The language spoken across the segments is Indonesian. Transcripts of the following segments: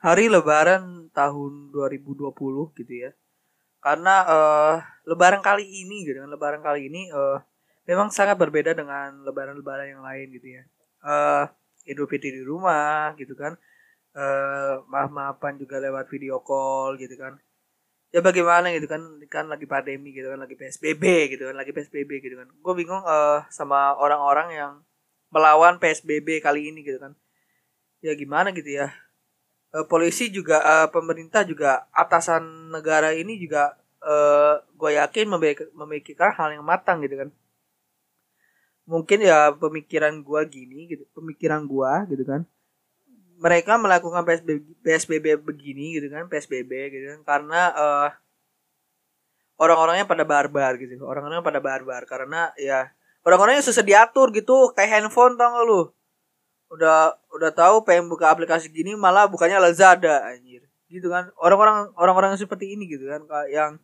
hari lebaran tahun 2020 gitu ya. Karena uh, lebaran kali ini gitu kan, lebaran kali ini uh, memang sangat berbeda dengan lebaran-lebaran yang lain gitu ya. Uh, Idul Fitri di rumah gitu kan. Uh, maaf-maafan juga lewat video call gitu kan. Ya bagaimana gitu kan, kan lagi pandemi gitu kan, lagi PSBB gitu kan, lagi PSBB gitu kan. Gue bingung uh, sama orang-orang yang melawan PSBB kali ini gitu kan. Ya gimana gitu ya uh, polisi juga uh, pemerintah juga atasan negara ini juga uh, gue yakin memikirkan hal yang matang gitu kan. Mungkin ya pemikiran gue gini gitu pemikiran gue gitu kan. Mereka melakukan PSBB, PSBB begini gitu kan PSBB gitu kan karena uh, orang-orangnya pada barbar gitu orang-orangnya pada barbar karena ya orang-orangnya susah diatur gitu kayak handphone tau gak lu udah udah tahu pengen buka aplikasi gini malah bukannya Lazada anjir. Gitu kan. Orang-orang orang-orang seperti ini gitu kan yang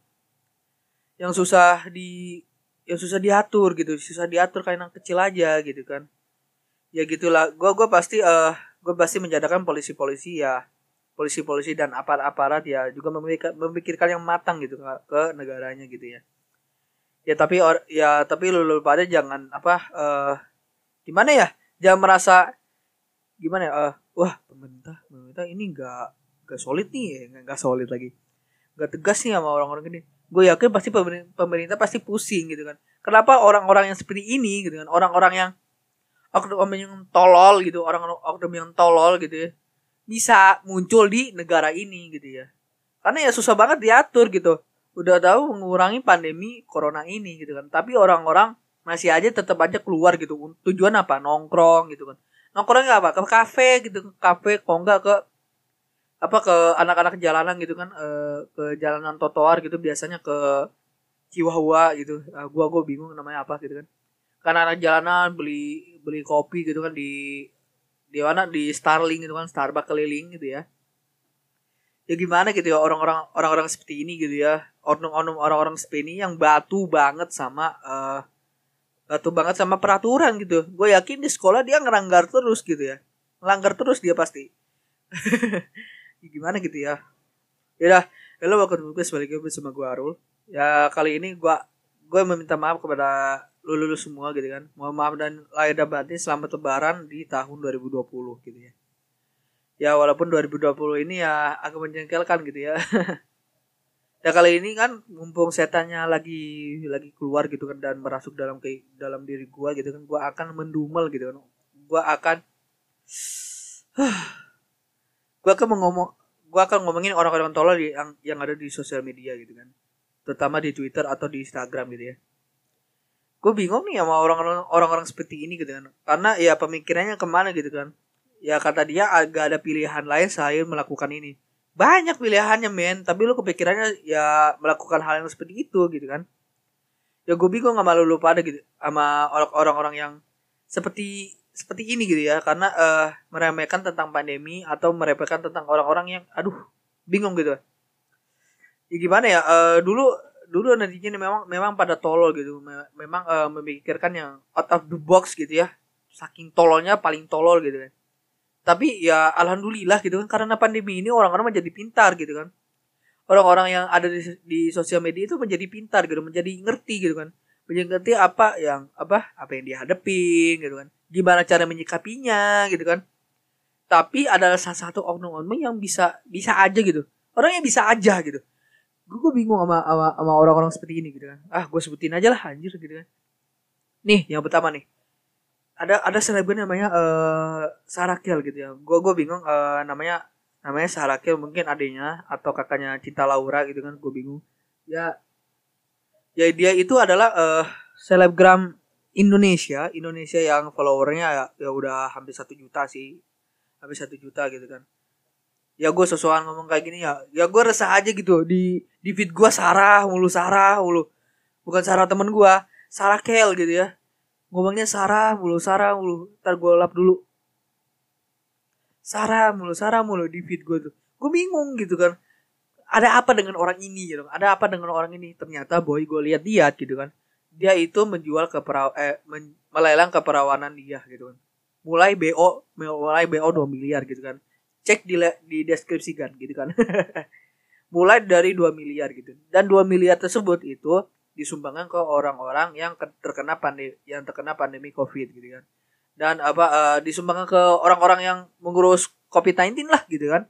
yang susah di yang susah diatur gitu. Susah diatur kayak anak kecil aja gitu kan. Ya gitulah. Gue gue pasti uh, gue pasti menjadikan polisi-polisi ya. Polisi-polisi dan aparat-aparat ya. Juga memikirkan, memikirkan yang matang gitu ke, negaranya gitu ya. Ya tapi or, ya tapi lu, lu pada jangan apa uh, gimana ya? Jangan merasa gimana ya uh, wah pemerintah pemerintah ini nggak nggak solid nih ya nggak solid lagi. Nggak tegas nih sama orang-orang gini. Gue yakin pasti pemerintah pasti pusing gitu kan. Kenapa orang-orang yang seperti ini gitu kan orang-orang yang oknum yang tolol gitu orang oknum yang tolol gitu ya bisa muncul di negara ini gitu ya. Karena ya susah banget diatur gitu. Udah tahu mengurangi pandemi corona ini gitu kan. Tapi orang-orang masih aja tetap aja keluar gitu. Tujuan apa? Nongkrong gitu kan nongkrongnya apa ke kafe gitu ke kafe kok enggak ke apa ke anak-anak jalanan gitu kan e, ke jalanan trotoar gitu biasanya ke Chihuahua gitu. Nah, gua gua bingung namanya apa gitu kan. Karena anak jalanan beli beli kopi gitu kan di di mana? Di Starling gitu kan Starbucks keliling gitu ya. Ya gimana gitu ya orang-orang orang-orang seperti ini gitu ya. Orang-orang orang-orang seperti ini yang batu banget sama uh, batu banget sama peraturan gitu. Gue yakin di sekolah dia ngelanggar terus gitu ya. Ngelanggar terus dia pasti. Ya, gimana gitu ya? Ya dah ya lo bakal gue sebaliknya bersama gue Arul. Ya kali ini gue gue meminta maaf kepada lu lulu semua gitu kan. Mohon maaf dan lahir dan batin selamat lebaran di tahun 2020 gitu ya. Ya walaupun 2020 ini ya agak menjengkelkan gitu ya ya kali ini kan mumpung setannya lagi lagi keluar gitu kan dan merasuk dalam ke dalam diri gua gitu kan gua akan mendumel gitu kan. Gua akan gua akan ngomong gua akan ngomongin orang-orang tolol yang yang ada di sosial media gitu kan. Terutama di Twitter atau di Instagram gitu ya. Gue bingung nih sama orang-orang orang-orang seperti ini gitu kan. Karena ya pemikirannya ke mana gitu kan. Ya kata dia agak ada pilihan lain selain melakukan ini banyak pilihannya men. Tapi lu kepikirannya ya melakukan hal yang seperti itu gitu kan. Ya gue bingung sama lu pada gitu sama orang-orang yang seperti seperti ini gitu ya. Karena uh, meremehkan tentang pandemi atau meremehkan tentang orang-orang yang aduh bingung gitu. Ya gimana ya? Uh, dulu dulu nantinya memang memang pada tolol gitu. Memang uh, memikirkan yang out of the box gitu ya. Saking tololnya paling tolol gitu kan tapi ya alhamdulillah gitu kan karena pandemi ini orang-orang menjadi pintar gitu kan. Orang-orang yang ada di, di sosial media itu menjadi pintar gitu menjadi ngerti gitu kan. Menjadi ngerti apa yang apa apa yang dihadapin gitu kan. Gimana cara menyikapinya gitu kan. Tapi adalah salah satu oknum-oknum yang bisa bisa aja gitu. Orang yang bisa aja gitu. Gue, gue bingung sama, sama orang-orang seperti ini gitu kan. Ah gue sebutin aja lah anjir gitu kan. Nih yang pertama nih ada ada selebgram namanya uh, Sarakel gitu ya. Gue gue bingung uh, namanya namanya Sarakel mungkin adiknya atau kakaknya Cinta Laura gitu kan gue bingung. Ya ya dia itu adalah uh, selebgram Indonesia Indonesia yang followernya ya, ya udah hampir satu juta sih hampir satu juta gitu kan. Ya gue sesuatu ngomong kayak gini ya ya gue resah aja gitu di di feed gue Sarah mulu Sarah mulu. Bukan Sarah temen gue Sarah Kel gitu ya ngomongnya Sarah mulu Sarah mulu. Ntar gue lap dulu. Sarah mulu Sarah mulu di feed gue tuh. Gue bingung gitu kan. Ada apa dengan orang ini gitu. Ada apa dengan orang ini? Ternyata boy gue lihat-lihat gitu kan. Dia itu menjual ke peraw eh men melelang keperawanan dia gitu kan. Mulai BO mulai BO 2 miliar gitu kan. Cek di di deskripsikan gitu kan. Mulai dari 2 miliar gitu. Dan 2 miliar tersebut itu disumbangkan ke orang-orang yang terkena pandemi yang terkena pandemi covid gitu kan. Dan apa uh, disumbangkan ke orang-orang yang mengurus covid-19 lah gitu kan.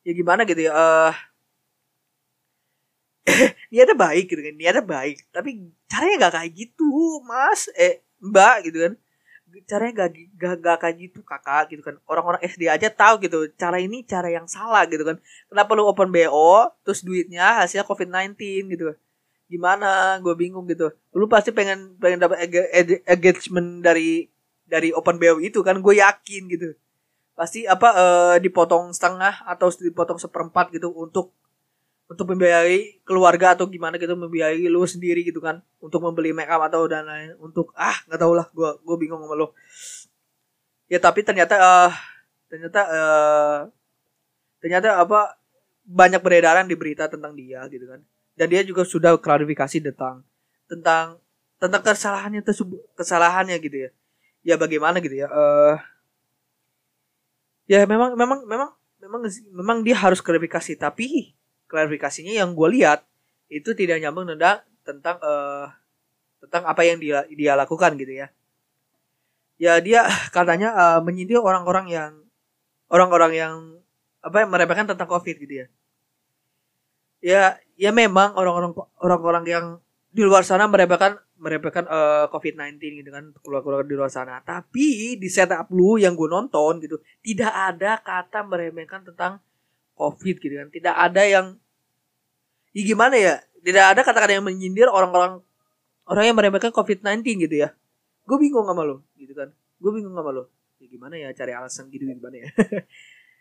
Ya gimana gitu ya uh, niatnya baik gitu kan niatnya baik. Tapi caranya gak kayak gitu mas. Eh mbak gitu kan. Caranya gak, gak, gak kayak gitu kakak gitu kan. Orang-orang SD aja tahu gitu cara ini cara yang salah gitu kan. Kenapa lu open BO terus duitnya hasilnya COVID-19 gitu kan gimana gue bingung gitu. Lu pasti pengen pengen dapat engagement dari dari open BO itu kan gue yakin gitu. Pasti apa uh, dipotong setengah atau dipotong seperempat gitu untuk untuk membiayai keluarga atau gimana gitu membiayai lu sendiri gitu kan untuk membeli make up atau dan lain untuk ah nggak tau lah gue gue bingung sama lo ya tapi ternyata uh, ternyata uh, ternyata apa banyak beredaran di berita tentang dia gitu kan dan dia juga sudah klarifikasi tentang tentang tentang kesalahannya tersebut kesalahannya gitu ya. Ya bagaimana gitu ya uh, ya memang memang memang memang memang dia harus klarifikasi. Tapi klarifikasinya yang gue lihat itu tidak nyambung tentang tentang uh, tentang apa yang dia dia lakukan gitu ya. Ya dia katanya uh, menyindir orang-orang yang orang-orang yang apa meremehkan tentang covid gitu ya ya ya memang orang-orang orang-orang yang di luar sana meremehkan meremehkan uh, covid-19 gitu kan keluar-keluar di luar sana. Tapi di setup lu yang gue nonton gitu tidak ada kata meremehkan tentang covid gitu kan. Tidak ada yang ya gimana ya tidak ada kata-kata yang menyindir orang-orang orang yang meremehkan covid-19 gitu ya. Gue bingung sama lo gitu kan. Gue bingung sama lo ya gimana ya cari alasan gitu gimana ya.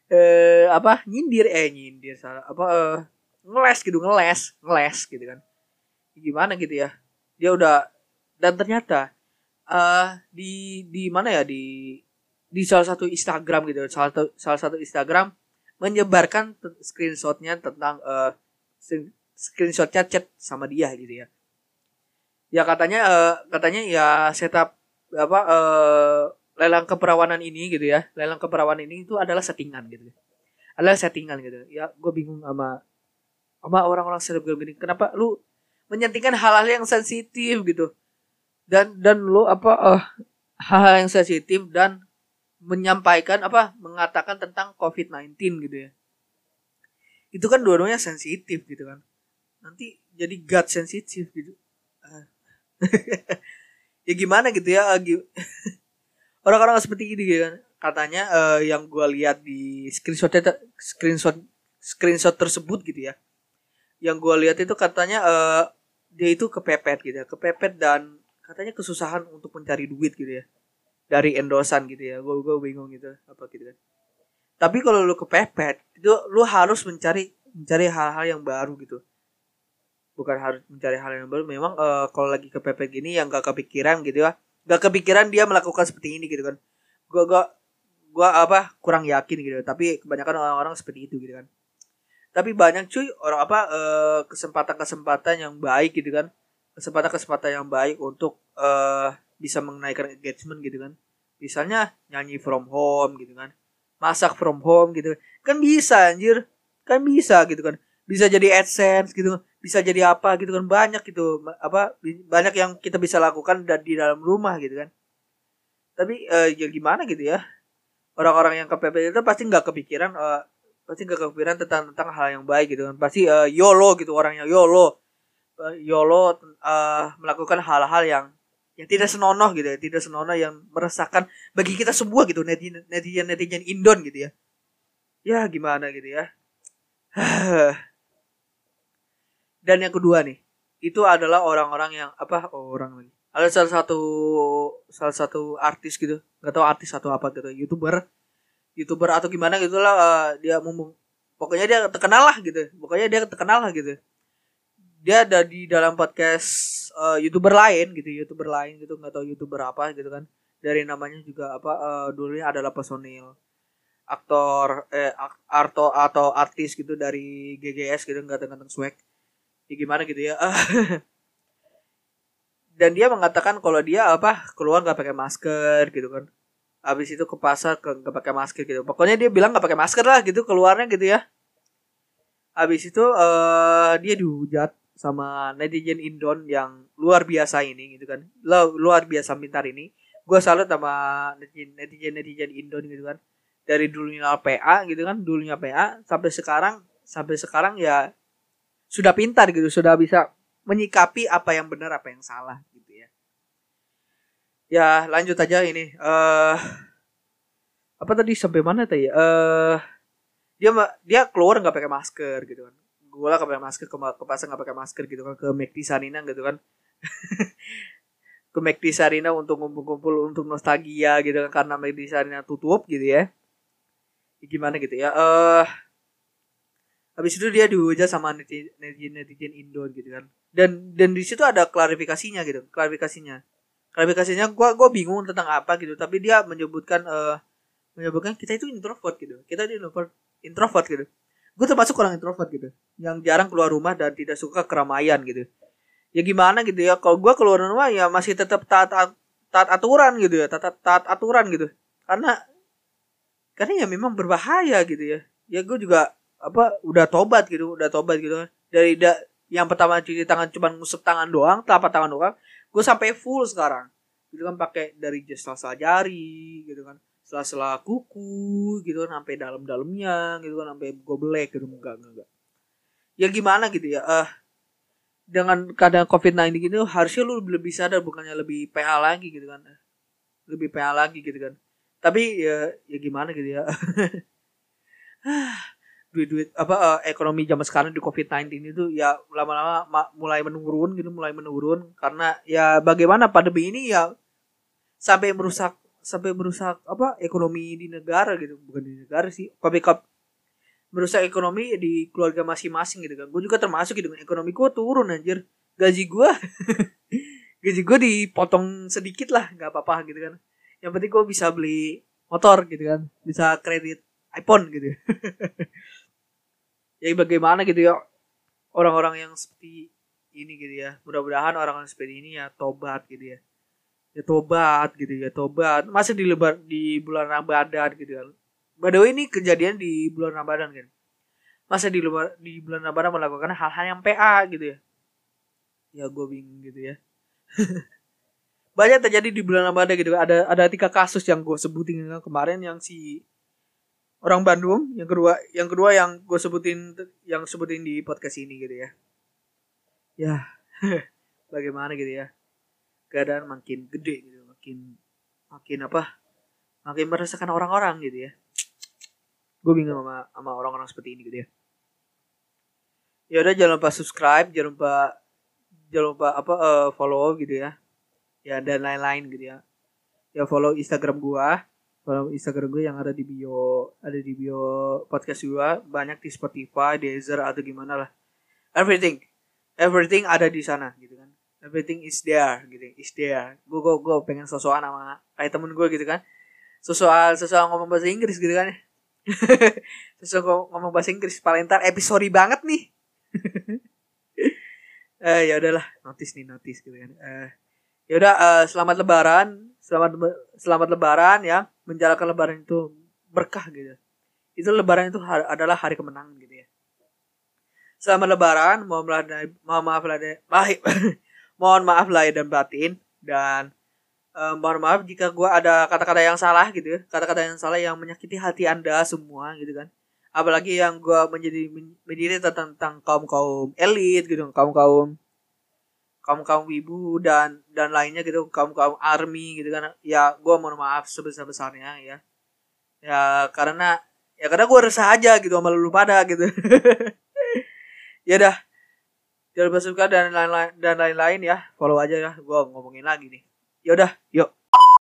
Eh apa nyindir eh nyindir salah apa eh, ngeles gitu ngeles ngeles gitu kan. Gimana gitu ya? Dia udah dan ternyata uh, di di mana ya? Di di salah satu Instagram gitu salah satu salah satu Instagram menyebarkan screenshotnya tentang uh, screenshotnya chat sama dia gitu ya. Ya katanya uh, katanya ya setup apa uh, lelang keperawanan ini gitu ya. Lelang keperawanan ini itu adalah settingan gitu. Adalah settingan gitu. Ya gue bingung sama sama orang-orang selebgram gini kenapa lu menyantingkan hal-hal yang sensitif gitu dan dan lu apa uh, hal-hal yang sensitif dan menyampaikan apa mengatakan tentang COVID-19 gitu ya. Itu kan dua-duanya sensitif gitu kan. Nanti jadi God sensitif gitu. Uh. ya gimana gitu ya orang-orang seperti ini gitu kan. Katanya uh, yang gue lihat di screenshot screenshot screenshot tersebut gitu ya. Yang gue lihat itu katanya uh, dia itu kepepet gitu ya, kepepet dan katanya kesusahan untuk mencari duit gitu ya. Dari endosan gitu ya gue gue bingung gitu apa gitu kan. Tapi kalau lu kepepet itu lu harus mencari mencari hal-hal yang baru gitu. Bukan harus mencari hal yang baru memang uh, kalau lagi kepepet gini yang gak kepikiran gitu ya gak kepikiran dia melakukan seperti ini gitu kan. Gue gue gue apa kurang yakin gitu. Tapi kebanyakan orang-orang seperti itu gitu kan tapi banyak cuy orang apa uh, kesempatan-kesempatan yang baik gitu kan. Kesempatan-kesempatan yang baik untuk uh, bisa menaikkan engagement gitu kan. Misalnya nyanyi from home gitu kan. Masak from home gitu. Kan bisa anjir. Kan bisa gitu kan. Bisa jadi adsense gitu. Bisa jadi apa gitu kan. Banyak gitu apa banyak yang kita bisa lakukan di dalam rumah gitu kan. Tapi uh, ya gimana gitu ya. Orang-orang yang kepepet itu pasti nggak kepikiran uh, pasti kepikiran tentang tentang hal yang baik gitu kan. Pasti uh, yolo gitu orang yang yolo. Uh, yolo uh, melakukan hal-hal yang yang tidak senonoh gitu ya tidak senonoh yang meresahkan bagi kita semua gitu netizen netizen netizen Indon gitu ya. Ya gimana gitu ya. Dan yang kedua nih itu adalah orang-orang yang apa oh, orang lagi. Ada salah satu salah satu artis gitu nggak tahu artis atau apa gitu youtuber youtuber atau gimana gitulah uh, dia mumpung pokoknya dia terkenal lah gitu. Pokoknya dia terkenal lah gitu. Dia ada di dalam podcast uh, youtuber lain gitu youtuber lain gitu nggak tahu youtuber apa gitu kan. Dari namanya juga apa uh, dulunya adalah personil. Aktor eh arto atau artis gitu dari GGS gitu nggak tentang swag. Ya gimana gitu ya. Dan dia mengatakan kalau dia apa keluar nggak pakai masker gitu kan habis itu ke pasar ke nggak pakai masker gitu. Pokoknya dia bilang nggak pakai masker lah gitu keluarnya gitu ya. Habis itu uh, dia dihujat sama netizen Indon yang luar biasa ini gitu kan. Luar biasa pintar ini. Gue salut sama netizen netizen netizen Indon gitu kan. Dari dulunya PA gitu kan dulunya PA sampai sekarang sampai sekarang ya sudah pintar gitu sudah bisa menyikapi apa yang benar apa yang salah ya lanjut aja ini. Uh, apa tadi sampai mana tadi? Uh, dia dia keluar nggak pakai masker gitu kan. Gue lah pakai masker ke, ke pasar nggak pakai masker gitu kan ke McD Sarina gitu kan. Ke McD Sarina untuk ngumpul-ngumpul untuk nostalgia gitu kan karena McD Sarina tutup gitu ya, ya gimana gitu ya. Eh uh, habis itu dia dihujat sama netizen netizen Indo gitu kan. Dan dan di situ ada klarifikasinya gitu klarifikasinya klarifikasinya gue gue bingung tentang apa gitu. Tapi dia menyebutkan uh, menyebutkan kita itu introvert gitu. Kita itu introvert introvert gitu. Gue termasuk orang introvert gitu. Yang jarang keluar rumah dan tidak suka keramaian gitu. Ya gimana gitu ya. Kalau gue keluar rumah ya masih tetap taat taat aturan gitu ya. Taat taat aturan gitu. Karena karena ya memang berbahaya gitu ya. Ya gue juga apa udah tobat gitu udah tobat gitu dari da, yang pertama cuci tangan cuma ngusap tangan doang telapak tangan doang gue sampai full sekarang. Gitu kan pakai dari sela-sela jari gitu kan. Sela-sela kuku gitu kan sampai dalam-dalamnya gitu kan sampai goblek gitu. Enggak enggak, enggak. ya gimana gitu ya uh, dengan keadaan covid-19 gitu harusnya lu lebih sadar bukannya lebih PA lagi gitu kan. Lebih PA lagi gitu kan. Tapi ya ya gimana gitu ya duit-duit apa uh, ekonomi zaman sekarang di COVID-19 itu ya lama-lama mulai menurun gitu, mulai menurun karena ya bagaimana pandemi ini ya sampai merusak sampai merusak apa ekonomi di negara gitu, bukan di negara sih. Tapi merusak ekonomi di keluarga masing-masing gitu kan. Gue juga termasuk gitu, ekonomi gue turun anjir. Gaji gue gaji gue dipotong sedikit lah, nggak apa-apa gitu kan. Yang penting gue bisa beli motor gitu kan, bisa kredit iPhone gitu. ya bagaimana gitu ya orang-orang yang seperti ini gitu ya. Mudah-mudahan orang-orang seperti ini ya tobat gitu ya. Ya tobat gitu ya tobat. Masih di lebar di bulan Ramadan gitu kan by the way ini kejadian di bulan Ramadan kan? Masa di luar di bulan Ramadan melakukan hal-hal yang PA gitu ya. Ya gue bingung gitu ya. Banyak terjadi di bulan Ramadan gitu. Ada ada tiga kasus yang gue sebutin kemarin yang si orang Bandung yang kedua yang kedua yang gue sebutin yang sebutin di podcast ini gitu ya. Ya bagaimana gitu ya? Keadaan makin gede gitu makin makin apa? Makin merasakan orang-orang gitu ya. Gue bingung sama sama orang-orang seperti ini gitu ya. Ya udah jangan lupa subscribe jangan lupa jangan lupa apa uh, follow gitu ya. Ya dan lain-lain gitu ya. Ya follow Instagram gua kalau Instagram gue yang ada di bio ada di bio podcast gue banyak di Spotify, Deezer atau gimana lah. Everything, everything ada di sana gitu kan. Everything is there gitu, is there. Gue gue gue pengen sosokan sama kayak temen gue gitu kan. Sosokan sosokan ngomong bahasa Inggris gitu kan. sosokan ngomong bahasa Inggris paling ntar episode banget nih. eh ya udahlah, notice nih notice gitu kan. Eh ya udah uh, selamat lebaran selamat selamat lebaran ya menjalankan lebaran itu berkah gitu. Itu lebaran itu hari, adalah hari kemenangan gitu ya. Selamat lebaran mohon maaf lah mohon maaf lahir dan batin dan uh, mohon maaf jika gue ada kata-kata yang salah gitu kata-kata yang salah yang menyakiti hati anda semua gitu kan. Apalagi yang gue menjadi menjadi tentang kaum kaum elit gitu kaum kaum kaum kaum ibu dan dan lainnya gitu kaum kaum army gitu kan. Ya gue mohon maaf sebesar besarnya ya. Ya karena ya karena gue resah aja gitu sama lu pada gitu. Ya dah. Jangan suka dan lain-lain dan lain-lain ya. Follow aja ya. Gue ngomongin lagi nih. Ya udah yuk